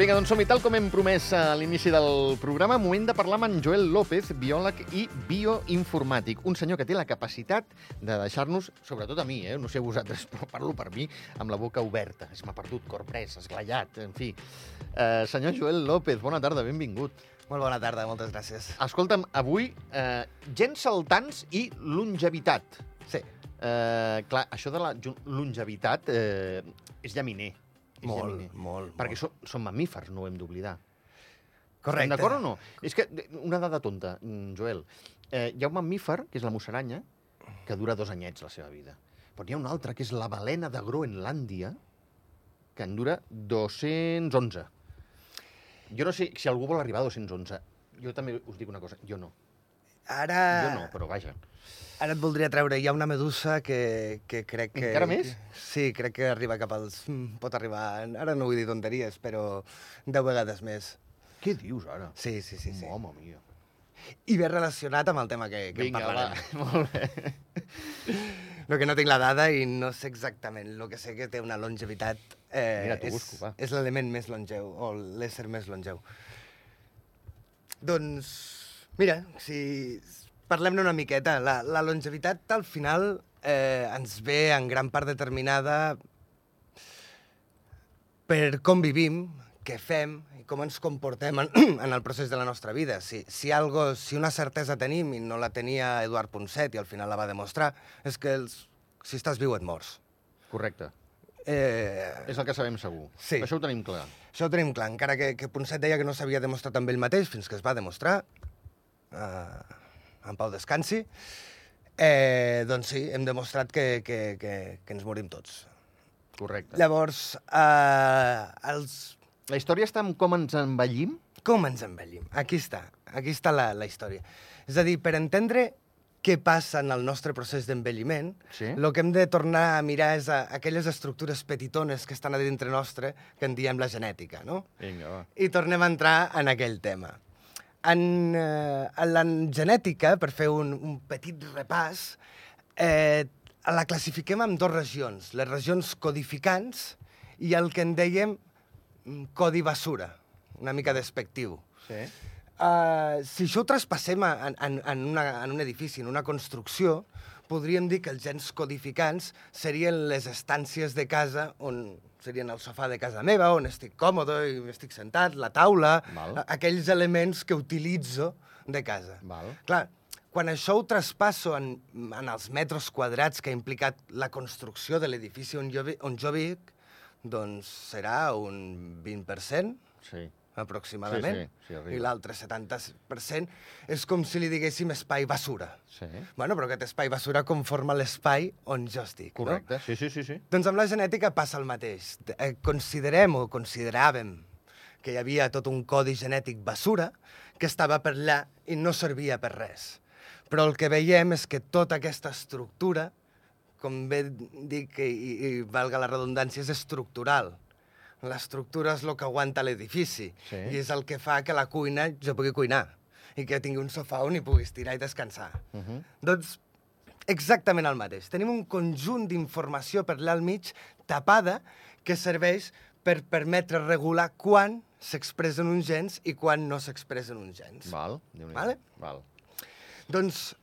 Vinga, doncs som-hi. Tal com hem promès a l'inici del programa, moment de parlar amb en Joel López, biòleg i bioinformàtic. Un senyor que té la capacitat de deixar-nos, sobretot a mi, eh? no sé vosaltres, però parlo per mi, amb la boca oberta. Es m'ha perdut, cor pres, esglaiat, en fi. Uh, senyor Joel López, bona tarda, benvingut. Molt bona tarda, moltes gràcies. Escolta'm, avui, eh, gens saltants i longevitat. Sí, Eh, clar, això de la longevitat eh, és llaminer. Molt, molt, Perquè molt. som, som mamífers, no ho hem d'oblidar. Correcte. Estem d'acord o no? És que, una dada tonta, mm, Joel. Eh, hi ha un mamífer, que és la musaranya, que dura dos anyets la seva vida. Però n'hi ha un altre, que és la balena de Groenlàndia, que en dura 211. Jo no sé si algú vol arribar a 211. Jo també us dic una cosa, jo no. Ara, Jo no, però vaja. Ara et voldria treure, hi ha una medusa que, que crec que... Encara més? Sí, crec que arriba cap als... mm, Pot arribar, ara no vull dir tonteries, però 10 vegades més. Què dius ara? Sí, sí, sí. sí. Mamma mia. I ve relacionat amb el tema que, que Vinga, en va, parlarem. molt bé. No, que no tinc la dada i no sé exactament. El que sé que té una longevitat... Eh, Mira, t'ho busco, va. És l'element més longeu, o l'ésser més longeu. Doncs, mira, si parlem-ne una miqueta. La, la longevitat, al final, eh, ens ve en gran part determinada per com vivim, què fem i com ens comportem en, en el procés de la nostra vida. Si, si, algo, si una certesa tenim i no la tenia Eduard Ponset i al final la va demostrar, és que els, si estàs viu et mors. Correcte. Eh, És el que sabem segur. Sí. Això ho tenim clar. això ho tenim clar, encara que, que Ponset deia que no s'havia demostrat amb ell mateix fins que es va demostrar, eh, en Pau descansi, eh, doncs sí, hem demostrat que, que, que, que ens morim tots. Correcte. Llavors, eh, els, La història està en com ens envellim? com ens envellim? Aquí està, aquí està la, la història. És a dir, per entendre què passa en el nostre procés d'envelliment, Sí. el que hem de tornar a mirar és a aquelles estructures petitones que estan a dintre nostre, que en diem la genètica, no? Vinga, va. I tornem a entrar en aquell tema. En, eh, en la genètica, per fer un, un petit repàs, eh, la classifiquem en dues regions, les regions codificants i el que en dèiem mm, codi basura, una mica despectiu. Sí. Uh, si això ho traspassem a- en, en, en, una, en un edifici, en una construcció, podríem dir que els gens codificants serien les estàncies de casa on serien el sofà de casa meva, on estic còmode i estic sentat, la taula, Val. aquells elements que utilitzo de casa. Val. Clar, quan això ho traspasso en, en els metres quadrats que ha implicat la construcció de l'edifici on, jo on jo vic, doncs serà un 20%, Sí. Aproximadament. Sí, sí, sí. I l'altre 70% és com si li diguéssim espai basura. Sí. Bueno, però aquest espai basura conforma l'espai on jo estic. Correcte. Sí, sí, sí, sí. No? Doncs amb la genètica passa el mateix. Eh, considerem o consideràvem que hi havia tot un codi genètic basura que estava per allà i no servia per res. Però el que veiem és que tota aquesta estructura, com bé dic, i, i valga la redundància, és estructural. L'estructura és el que aguanta l'edifici Sí. i és el que fa que la cuina jo pugui cuinar i que tingui un sofà on hi pugui estirar i descansar. Uh -huh. Doncs exactament el mateix. Tenim un conjunt d'informació per allà al mig tapada que serveix per permetre regular quan s'expressen uns gens i quan no s'expressen uns gens. Val. Vale. Val. Doncs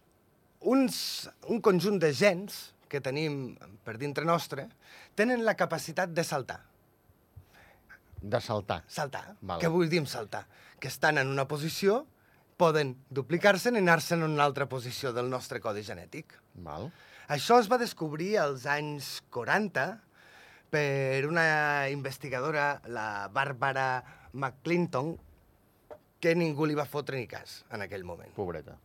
uns, un conjunt de gens que tenim per dintre nostre tenen la capacitat de saltar. De saltar. Saltar. Val. Què vull dir amb saltar? Que estan en una posició, poden duplicar-se i anar-se en una altra posició del nostre codi genètic. Val. Això es va descobrir als anys 40 per una investigadora, la Bàrbara McClinton, que ningú li va fotre ni cas en aquell moment. Pobreta.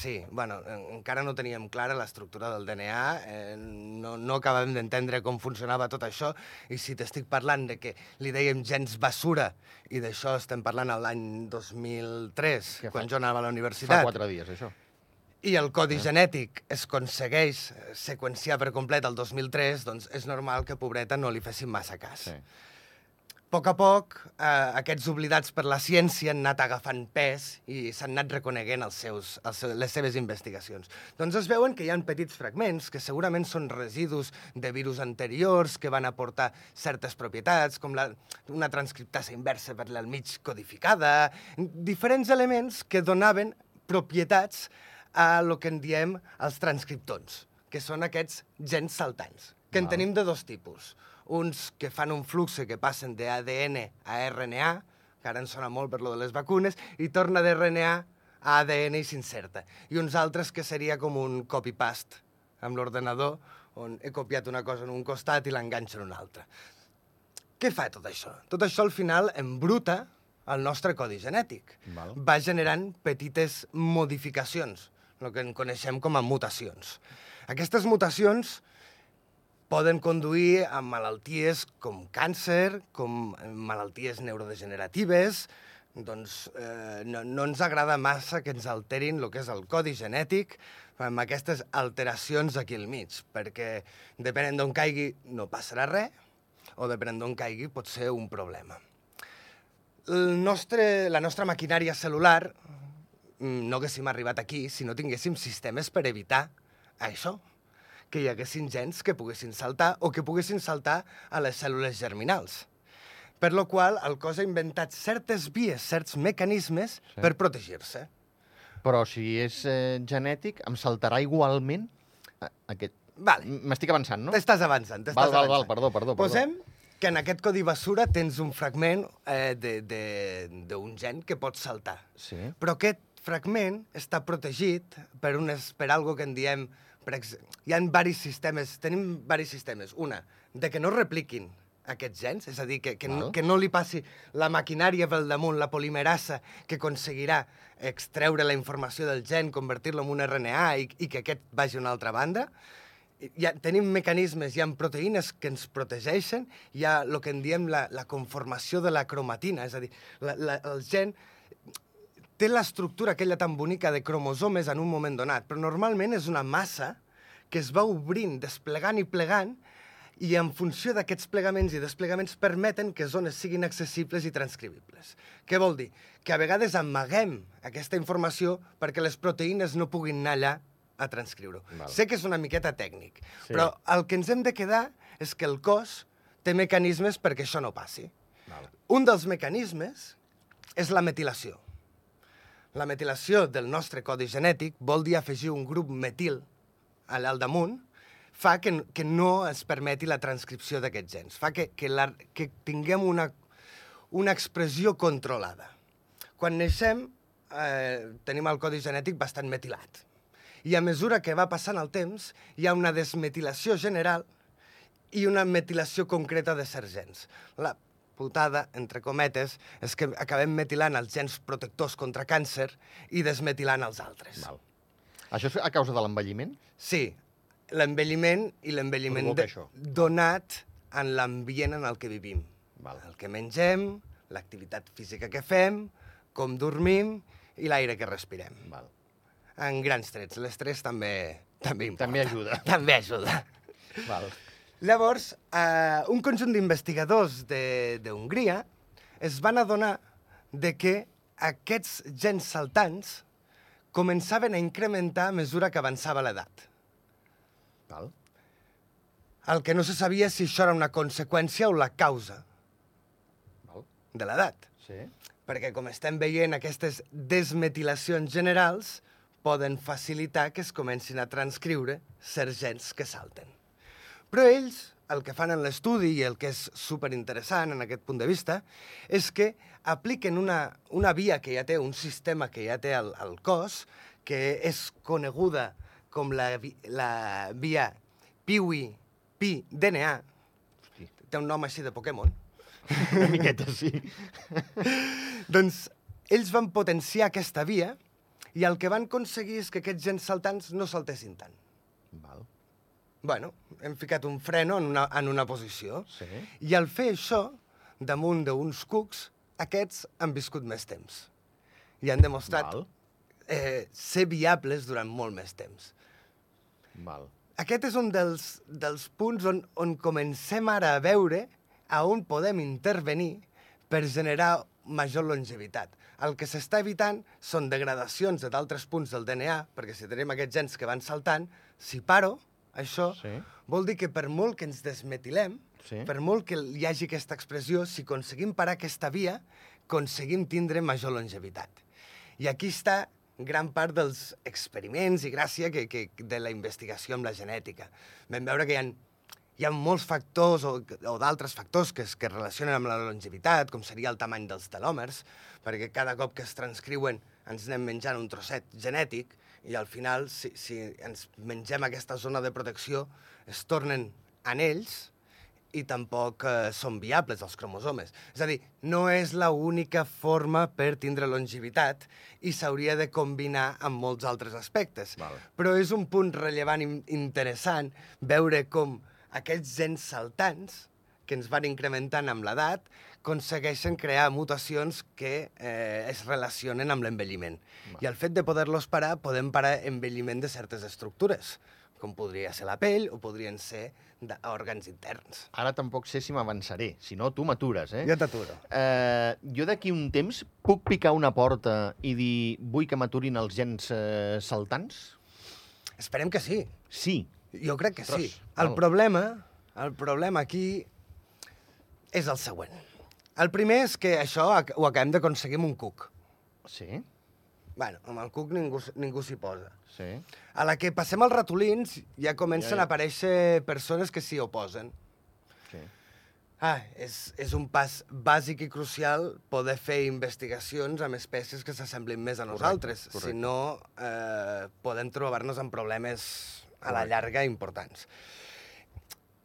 Sí, bueno, en- encara no teníem clara l'estructura del DNA, eh, no, no acabàvem d'entendre com funcionava tot això, i si t'estic parlant de que li dèiem gens basura, i d'això estem parlant l'any 2003, Que fa- quan jo anava a la Fa universitat, quatre dies, això. i el codi genètic es aconsegueix eh, seqüenciar per complet el 2003, doncs és normal que, pobreta, no li fessin massa cas. Sí. Poc a poc, eh, aquests oblidats per la ciència han anat agafant pes i s'han anat reconeguent els seus, els seus, les seves investigacions. Doncs es veuen que hi ha petits fragments que segurament són residus de virus anteriors que van aportar certes propietats, com la, una transcriptasa inversa per al mig codificada, diferents elements que donaven propietats a lo que en diem els transcriptons, que són aquests gens saltants, que en Val. tenim de dos tipus uns que fan un flux que passen d'ADN a RNA, que ara ens sona molt per lo de les vacunes, i torna d'RNA a ADN i s'inserta. I uns altres que seria com un copy-paste amb l'ordenador, on he copiat una cosa en un costat i l'enganxo en un altre. Què fa tot això? Tot això al final embruta el nostre codi genètic. Val. Va generant petites modificacions, el que en coneixem com a mutacions. Aquestes mutacions poden conduir a malalties com càncer, com malalties neurodegeneratives, doncs eh, no, no ens agrada massa que ens alterin el que és el codi genètic amb aquestes alteracions aquí al mig, perquè depenent d'on caigui no passarà res, o depenent d'on caigui pot ser un problema. El nostre, la nostra maquinària celular mm, no haguéssim arribat aquí si no tinguéssim sistemes per evitar això, que hi haguessin gens que poguessin saltar o que poguessin saltar a les cèl·lules germinals. Per lo qual, el cos ha inventat certes vies, certs mecanismes Sí. per protegir-se. Però si és eh, genètic, em saltarà igualment aquest... Vale, M'estic avançant, no? t'estàs avançant, t'estàs Val, val, avançant. val, perdó, perdó, perdó. Posem que en aquest codi basura tens un fragment eh, de- de- d'un gen que pot saltar. Sí. Però aquest fragment està protegit per, unes, per algo que en diem... Per. Hi ha varis sistemes, tenim varis sistemes. Una, de que no repliquin aquests gens, és a dir, que, que, no, que no li passi la maquinària pel damunt, la polimerasa, que aconseguirà extreure la informació del gen, convertir-lo en un RNA i, i que aquest vagi a una altra banda. Hi ha, tenim mecanismes, hi ha proteïnes que ens protegeixen, hi ha el que en diem la, la conformació de la cromatina, és a dir, la, la, el gen té l'estructura aquella tan bonica de cromosomes en un moment donat, però normalment és una massa que es va obrint, desplegant i plegant, i en funció d'aquests plegaments i desplegaments permeten que zones siguin accessibles i transcribibles. Què vol dir? Que a vegades amaguem aquesta informació perquè les proteïnes no puguin anar allà a transcriure-ho. Val. Sé que és una miqueta tècnic, sí. però el que ens hem de quedar és que el cos té mecanismes perquè això no passi. Val. Un dels mecanismes és la metilació. La metilació del nostre codi genètic vol dir afegir un grup metil al damunt, fa que, que no es permeti la transcripció d'aquests gens, fa que, que, la, que tinguem una, una expressió controlada. Quan neixem, eh, tenim el codi genètic bastant metilat. I a mesura que va passant el temps, hi ha una desmetilació general i una metilació concreta de certs gens. La putada, entre cometes, és que acabem metilant els gens protectors contra càncer i desmetilant els altres. Val. Això és a causa de l'envelliment? Sí, l'envelliment i l'envelliment donat en l'ambient en el que vivim. Val. El que mengem, l'activitat física que fem, com dormim i l'aire que respirem. Val. En grans trets. L'estrès també, també importa. També ajuda. També ajuda. Val. Llavors, eh, un conjunt d'investigadors de- d'Hongria es van adonar de que aquests gens saltants començaven a incrementar a mesura que avançava l'edat. Val. El que no se sabia si això era una conseqüència o la causa Val. de l'edat. Sí. Perquè, com estem veient, aquestes desmetilacions generals poden facilitar que es comencin a transcriure certs gens que salten. Però ells, el que fan en l'estudi i el que és superinteressant en aquest punt de vista, és que apliquen una, una via que ja té, un sistema que ja té el, el cos, que és coneguda com la, la via PIWI-Pi-DNA, té un nom així de Pokémon, una miqueta, sí. doncs ells van potenciar aquesta via i el que van aconseguir és que aquests gens saltants no saltessin tant. Val. Bueno, hem ficat un freno en una, en una posició Sí. i al fer això, damunt d'uns cucs, aquests han viscut més temps. I han demostrat Val. eh, ser viables durant molt més temps. Val. Aquest és un dels, dels punts on, on comencem ara a veure a on podem intervenir per generar major longevitat. El que s'està evitant són degradacions de d'altres punts del DNA, perquè si tenim aquests gens que van saltant, si paro, això Sí. vol dir que per molt que ens desmetilem, Sí. per molt que hi hagi aquesta expressió, si aconseguim parar aquesta via, aconseguim tindre major longevitat. I aquí està gran part dels experiments i gràcia que, que, de la investigació amb la genètica. Vam veure que hi ha, hi ha molts factors o, o d'altres factors que es, que es relacionen amb la longevitat, com seria el tamany dels telòmers, perquè cada cop que es transcriuen ens anem menjant un trosset genètic i al final, si, si ens mengem aquesta zona de protecció, es tornen anells i tampoc eh, són viables els cromosomes. És a dir, no és la única forma per tindre longevitat i s'hauria de combinar amb molts altres aspectes. Val. Però és un punt rellevant i interessant veure com aquests gens saltants que ens van incrementant amb l'edat aconsegueixen crear mutacions que eh, es relacionen amb l'envelliment. I el fet de poder-los parar, podem parar envelliment de certes estructures, com podria ser la pell o podrien ser òrgans interns. Ara tampoc sé si m'avançaré, si no tu m'atures, eh? Jo t'aturo. Eh, jo d'aquí un temps puc picar una porta i dir vull que m'aturin els gens eh, saltants? Esperem que sí. Sí. Jo crec que sí. Ostres, El val. problema, el problema aquí és el següent. El primer és que això ho acabem d'aconseguir amb un cuc. Sí? Bueno, amb el cuc ningú, ningú s'hi posa. Sí. A la que passem als ratolins ja comencen Ja, ja. a aparèixer persones que s'hi oposen. sí. Ah, és, és un pas bàsic i crucial poder fer investigacions amb espècies que s'assemblin més a Correcte, nosaltres. correcte. Si no, eh, podem trobar-nos amb problemes a la llarga importants.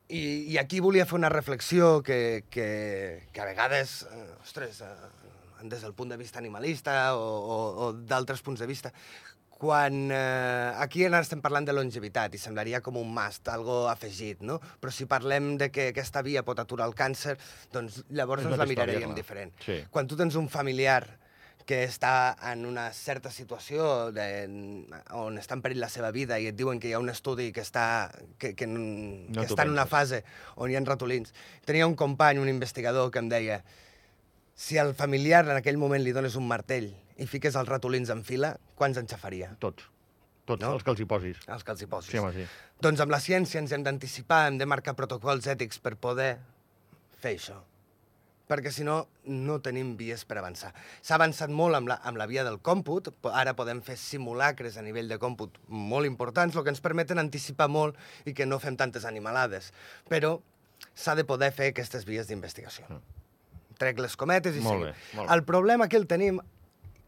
I, I aquí volia fer una reflexió que, que, que a vegades, eh, ostres, eh, des del punt de vista animalista o, o, o d'altres punts de vista, quan eh, aquí ara estem parlant de longevitat i semblaria com un must, algo afegit, no? Però si parlem de que aquesta via pot aturar el càncer, doncs llavors ens una la miraríem clar. diferent. Sí. Quan tu tens un familiar que està en una certa situació de, on està en perill la seva vida i et diuen que hi ha un estudi que està, que, que, no, que està en una penses. fase on hi ha ratolins. Tenia un company, un investigador, que em deia si al familiar en aquell moment li dones un martell i fiques els ratolins en fila, quants enxafaria? Tots. Tots, No? no? els que els hi posis. Els que els hi posis. Sí, home, sí. Doncs amb la ciència ens hem d'anticipar, hem de marcar protocols ètics per poder fer això. Perquè si no, no tenim vies per avançar. S'ha avançat molt amb la, amb la via del còmput, ara podem fer simulacres a nivell de còmput molt importants, el que ens permeten anticipar molt i que no fem tantes animalades. Però s'ha de poder fer aquestes vies d'investigació. Trec les cometes i Mm. Molt seguim. bé, molt bé. El problema que el tenim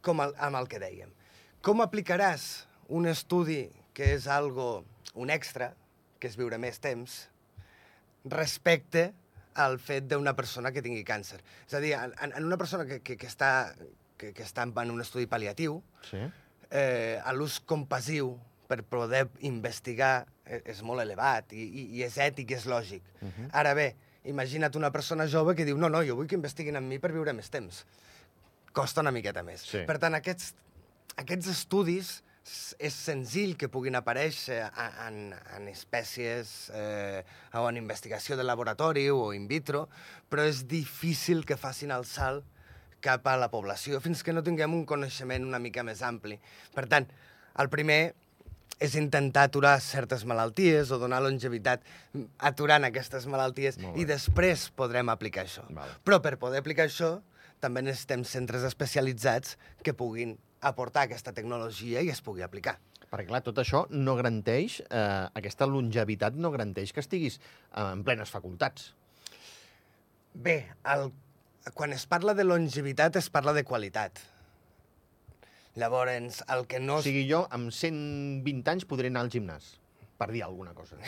com el, amb el que dèiem. Com aplicaràs un estudi que és algo, un extra, que és viure més temps, respecte al fet d'una persona que tingui càncer? És a dir, en, en una persona que, que, que, està, que, que està en un estudi pal·liatiu, Sí. eh, l'ús compassiu per poder investigar eh, és molt elevat i, i, i és ètic i és lògic. Uh -huh. Ara bé, imagina't una persona jove que diu no, no, jo vull que investiguin amb mi per viure més temps. Costa una miqueta més. Sí. Per tant, aquests, aquests estudis és senzill que puguin aparèixer en, en espècies eh, o en investigació de laboratori o in vitro, però és difícil que facin el salt cap a la població fins que no tinguem un coneixement una mica més ampli. Per tant, el primer és intentar aturar certes malalties o donar longevitat aturant aquestes malalties i després podrem aplicar això. Val. Però per poder aplicar això també necessitem centres especialitzats que puguin aportar aquesta tecnologia i es pugui aplicar. Perquè, clar, tot això no garanteix, eh, aquesta longevitat no garanteix que estiguis eh, en plenes facultats. Bé, el, quan es parla de longevitat es parla de qualitat. Llavors, el que no... O sigui, jo amb 120 anys podré anar al gimnàs, per dir alguna cosa.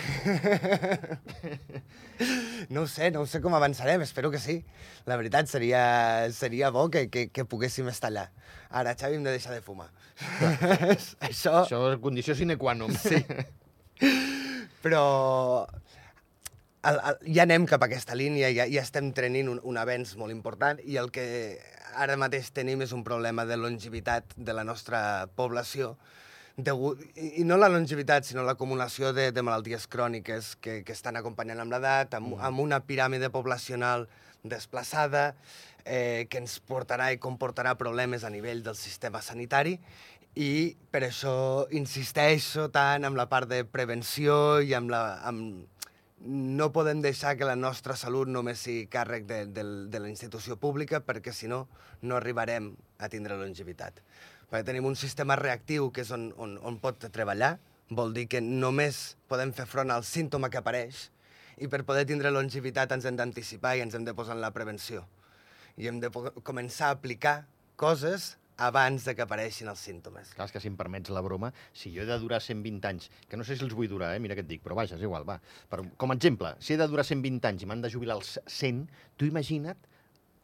No ho sé, no ho sé com avançarem, espero que sí. La veritat, seria, seria bo que, que, que poguéssim estar allà. Ara, Xavi, hem de deixar de fumar. Això... Això és condició sine qua non. Sí. Però el, el, ja anem cap a aquesta línia, ja, ja estem tenint un, un avenç molt important i el que ara mateix tenim és un problema de longevitat de la nostra població degut, i, no la longevitat, sinó l'acumulació de, de malalties cròniques que, que estan acompanyant amb l'edat, amb, Mm. amb una piràmide poblacional desplaçada, eh, que ens portarà i comportarà problemes a nivell del sistema sanitari, i per això insisteixo tant amb la part de prevenció i amb la... Amb, no podem deixar que la nostra salut només sigui càrrec de, de, de la institució pública perquè, si no, no arribarem a tindre longevitat. Perquè tenim un sistema reactiu que és on, on, on pot treballar, vol dir que només podem fer front al símptoma que apareix i per poder tindre longevitat ens hem d'anticipar i ens hem de posar en la prevenció. I hem de començar a aplicar coses abans de que apareixin els símptomes. Clar, que si em permets la broma, si jo he de durar 120 anys, que no sé si els vull durar, eh? mira què et dic, però vaja, és igual, va. Per, com a exemple, si he de durar 120 anys i m'han de jubilar als 100, tu imagina't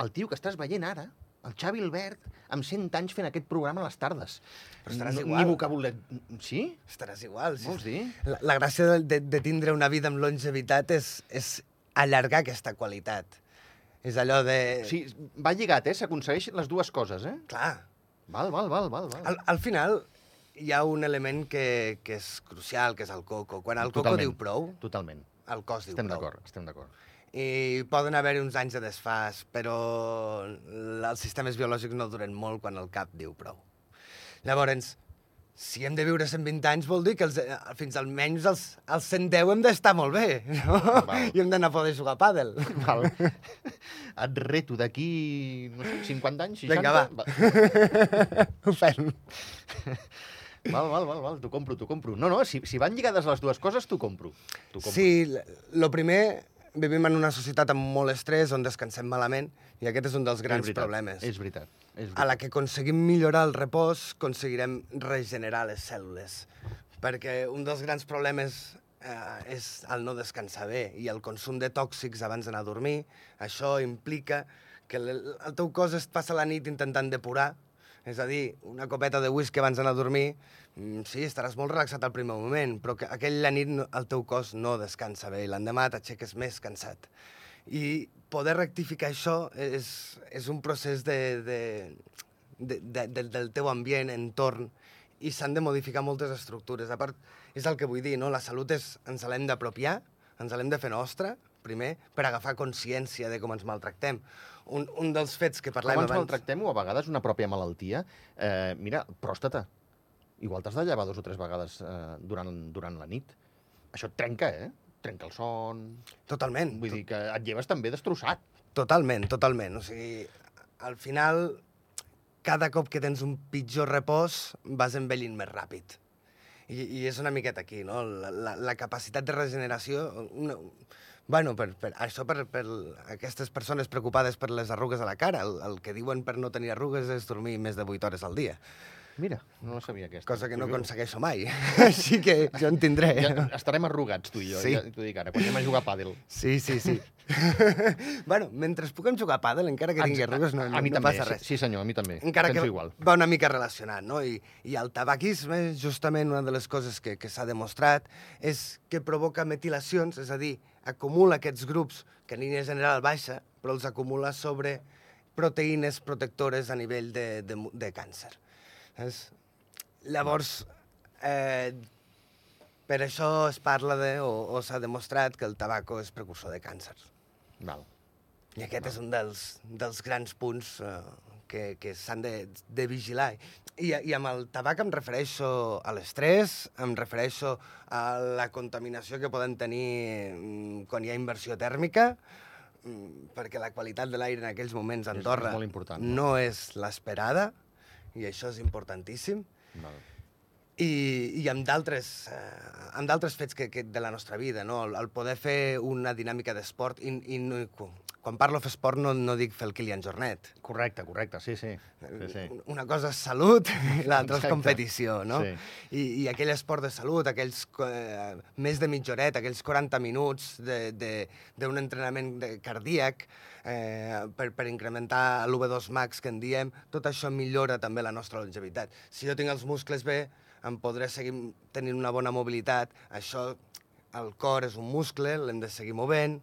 el tio que estàs veient ara, el Xavi Albert, amb 100 anys fent aquest programa a les tardes. Però estaràs igual. Ni vocabulari... Sí? Estaràs igual. Vols dir? La, la gràcia de, de, de tindre una vida amb longevitat és, és allargar aquesta qualitat. És allò de... Sigui, va lligat, eh? S'aconsegueixen les dues coses, eh? Clar, Val, val, val, val. val. al, al final hi ha un element que, que és crucial, que és el coco. Quan el coco Totalment. diu prou, Totalment. el cos diu Estem prou. d'acord, estem d'acord. I poden haver-hi uns anys de desfàs, però els sistemes biològics no duren molt quan el cap diu prou. Llavors, si hem de viure 120 anys, vol dir que els, eh, fins almenys els, els 110 hem d'estar molt bé, no? Val. I hem d'anar a poder jugar a pàdel. Val. Et reto d'aquí, no sé, 50 anys, 60? Vinga, va. va. Ho fem. Val, val, val, val, t'ho compro, t'ho compro. No, no, si, si van lligades les dues coses, t'ho compro. Compro. Sí, lo primer, vivim en una societat amb molt estrès, on descansem malament, i aquest és un dels grans és veritat, problemes. És veritat. És veritat. A la que aconseguim millorar el repòs, aconseguirem regenerar les cèl·lules. Perquè un dels grans problemes eh, és el no descansar bé i el consum de tòxics abans d'anar a dormir. Això implica que el, el teu cos es passa la nit intentant depurar, és a dir, una copeta de whisky abans d'anar a dormir, mm, sí, estaràs molt relaxat al primer moment, però que aquella nit el teu cos no descansa bé i l'endemà t'aixeques més cansat. I poder rectificar això és, és un procés de, de, de, de, de, del teu ambient, entorn, i s'han de modificar moltes estructures. A part, és el que vull dir, no? La salut és, ens l'hem d'apropiar, ens l'hem de fer nostra, primer, per agafar consciència de com ens maltractem. Un, un dels fets que parlem abans... maltractem, o a vegades una pròpia malaltia, eh, mira, pròstata. Igual t'has de llevar dos o tres vegades eh, durant, durant la nit. Això et trenca, eh? Trenca el son... Totalment. Vull dir que et lleves també destrossat. Totalment, totalment. O sigui, al final, cada cop que tens un pitjor repòs, vas envellint més ràpid. I, i és una miqueta aquí, no? La, la, la capacitat de regeneració... Una, bueno, per, per, això per, per aquestes persones preocupades per les arrugues a la cara. El, el que diuen per no tenir arrugues és dormir més de 8 hores al dia. Mira, no la sabia aquesta. Cosa que no aconsegueixo mai. Així que jo en tindré. Ja estarem arrugats, tu i jo, Sí. ja t'ho dic ara, quan anem a jugar a pàdel. Sí, sí, sí. bueno, mentre puguem jugar a pàdel, encara que tingui arrugues, no, no, a mi no també, passa res. Sí, sí, senyor, a mi també. encara Penso que igual. va una mica relacionat, no? I, i el tabaquisme, justament una de les coses que, que s'ha demostrat és que provoca metilacions, és a dir, acumula aquests grups que en línia general baixa, però els acumula sobre proteïnes protectores a nivell de, de, de càncer. És... Llavors, eh, per això es parla de, o, o s'ha demostrat que el tabaco és precursor de càncer. Val. I aquest és un dels, dels grans punts eh, que, que s'han de, de vigilar. I, I amb el tabac em refereixo a l'estrès, em refereixo a la contaminació que poden tenir mm, quan hi ha inversió tèrmica, mm, perquè la qualitat de l'aire en aquells moments a Andorra és molt important, no? no és l'esperada, i això és importantíssim Val. i, i amb d'altres eh, amb d'altres fets que, que de la nostra vida, no? el, el poder fer una dinàmica d'esport i, i no, quan parlo fer esport no, no dic fer el Kilian Jornet. Correcte, correcte, sí, sí. sí, sí. Una cosa és salut i l'altra és competició, no? Sí. I, I aquell esport de salut, aquells eh, més de mitja horeta, aquells 40 minuts de- de- d'un entrenament de, cardíac eh, per, per incrementar l'V2 max que en diem, tot això millora també la nostra longevitat. Si jo tinc els muscles bé, em podré seguir tenint una bona mobilitat. Això, el cor és un muscle, l'hem de seguir movent,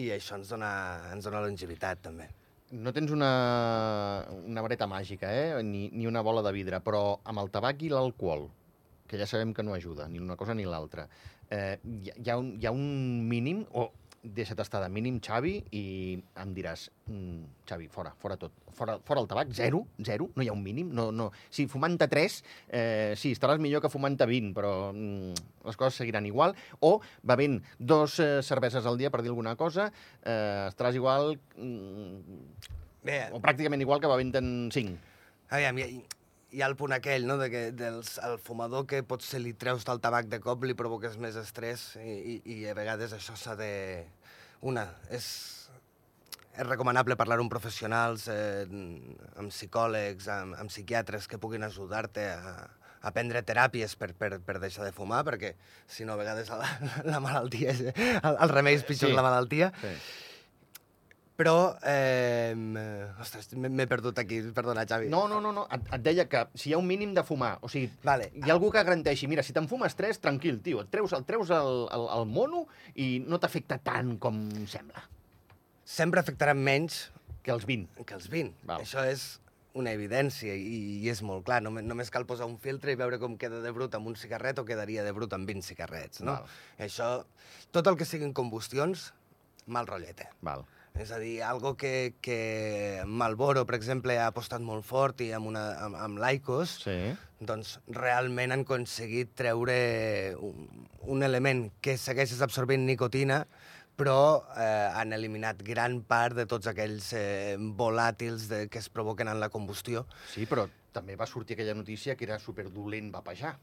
i això ens dona, ens dona longevitat, també. No tens una, una vareta màgica, eh? Ni, ni una bola de vidre, però amb el tabac i l'alcohol, que ja sabem que no ajuda, ni una cosa ni l'altra, eh, hi, ha- un, hi ha un mínim, o deixa't estar de mínim, Xavi, i em diràs, mm, Xavi, fora, fora tot. Fora, fora el tabac, zero, zero, no hi ha un mínim. No, no. Si fumant-te 3, eh, sí, estaràs millor que fumant-te 20, però mm, les coses seguiran igual. O bevent dos eh, cerveses al dia, per dir alguna cosa, eh, estaràs igual, mm, Bé, o pràcticament igual que bevent-en 5. aviam, hi, hi ha el punt aquell, no?, de que dels, el fumador que potser li treus del tabac de cop, li provoques més estrès i, i, i a vegades això s'ha de... Una, és, és recomanable parlar amb professionals, eh, amb psicòlegs, amb, amb psiquiatres que puguin ajudar-te a, a prendre teràpies per, per, per deixar de fumar, perquè si no, a vegades la, la malaltia, és, el, el remei és pitjor Sí. que la malaltia. Sí. Però, eh, ostres, m'he perdut aquí, perdona, Xavi. No, no, no, no. Et, et deia que si hi ha un mínim de fumar, o sigui, Vale. hi ha algú que garanteixi, mira, si te'n fumes tres, tranquil, tio, et treus, el treus el, el, el mono i no t'afecta tant com sembla, Sempre afectaran menys que els 20. que els 20. Val. Això és una evidència i, i és molt clar. Només, només cal posar un filtre i veure com queda de brut amb un cigarret o quedaria de brut amb 20 cigarrets, no? Val. Això, tot el que siguin combustions, mal rotllete. Val. És a dir, algo que, que Malboro, per exemple, ha apostat molt fort i amb, una, amb, amb l'Aicos, Sí. doncs realment han aconseguit treure un, un element que segueixes absorbint nicotina, però eh, han eliminat gran part de tots aquells eh, volàtils de, que es provoquen en la combustió. Sí, però també va sortir aquella notícia que era superdolent vapejar.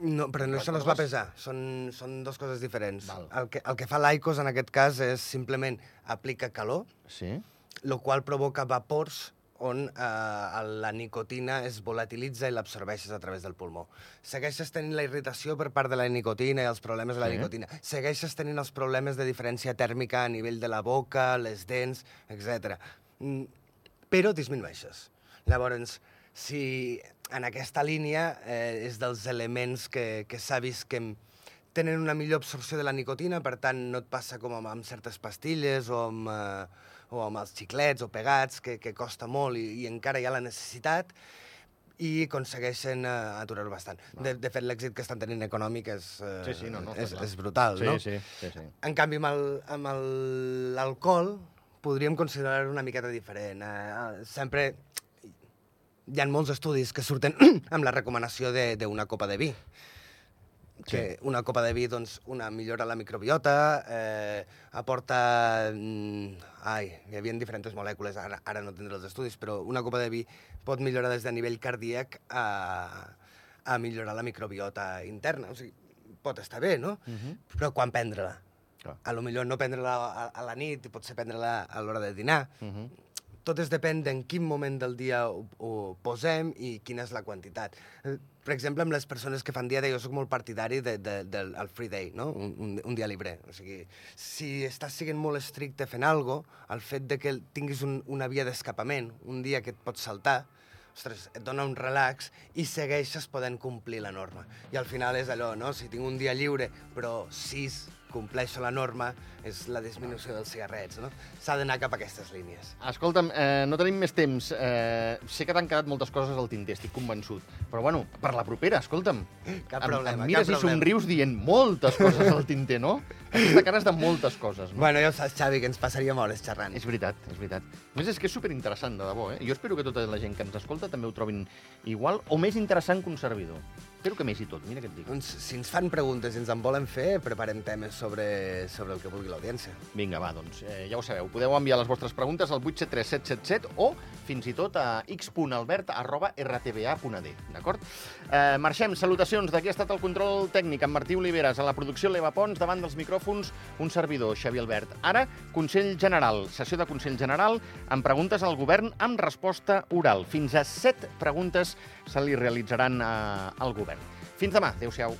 No, però no, això no es va pesar, són, són dues coses diferents. Val. El que, el que fa l'Aicos en aquest cas és simplement aplica calor, Sí? el qual provoca vapors on eh, la nicotina es volatilitza i l'absorbeixes a través del pulmó. Segueixes tenint la irritació per part de la nicotina i els problemes de la Sí. nicotina. Segueixes tenint els problemes de diferència tèrmica a nivell de la boca, les dents, etc. Mm, Però disminueixes. Llavors, si en aquesta línia eh, és dels elements que, que s'ha vist que tenen una millor absorció de la nicotina, per tant, no et passa com amb, amb certes pastilles o amb, eh, o amb els xiclets o pegats, que, que costa molt i, i encara hi ha la necessitat, i aconsegueixen uh, aturar-ho bastant. De, de fet, l'èxit que estan tenint econòmic és, uh, Sí, sí, no, no, és, és brutal, sí, no? sí, sí, sí. En canvi, amb l'alcohol podríem considerar-ho una miqueta diferent. Eh, sempre hi ha molts estudis que surten amb la recomanació de- d'una copa de vi. Que una copa de vi, doncs, una millora la microbiota, eh, aporta... mm, Ai, hi havia diferents molècules, ara, ara no tindré els estudis, però una copa de vi pot millorar des de nivell cardíac a, a millorar la microbiota interna. O sigui, pot estar bé, no? Uh -huh. Però quan prendre-la? Clar. A lo millor no prendre-la a, a la nit, potser prendre-la a l'hora de dinar. Uh -huh. Tot es depèn d'en quin moment del dia ho, ho posem i quina és la quantitat. Eh, Per exemple, amb les persones que fan dieta, jo sóc molt partidari de, de, del el free day, no? un, un, un dia libre. O sigui, si estàs sent molt estricte fent cosa, el fet de que tinguis un, una via d'escapament, un dia que et pots saltar, ostres, et dona un relax i segueixes podent complir la norma. I al final és allò, no? Si tinc un dia lliure, però sis compleixo la norma, és la disminució dels cigarrets, no? S'ha d'anar cap a aquestes línies. Escolta'm, eh, no tenim més temps. Eh, sé que t'han quedat moltes coses al tinter, estic convençut. Però, bueno, per la propera, escolta'm. Cap em, problema, em mires cap i problema. somrius dient moltes coses al tinter, no? Aquesta cara és de moltes coses, no? Bueno, ja ho saps, Xavi, que ens passaríem hores xerrant. És veritat, és veritat. A més, és que és superinteressant, de debò, eh? Jo espero que tota la gent que ens escolta també ho trobin igual o més interessant que un servidor. Espero que més i tot, mira què et dic. Doncs, si ens fan preguntes i ens en volen fer, preparem temes sobre, sobre el que vulgui l'audiència. Vinga, va, doncs, eh, ja ho sabeu. Podeu enviar les vostres preguntes al 873 o fins i tot a x.albert.rtba.d, d'acord? Eh, marxem, salutacions. D'aquí ha estat el control tècnic amb Martí Oliveres, a la producció l'Eva Pons, davant dels micròfons un servidor, Xavi Albert. Ara, Consell General, sessió de Consell General, amb preguntes al govern amb resposta oral. Fins a set preguntes se li realitzaran eh, al govern. Fins demà. Adéu-siau.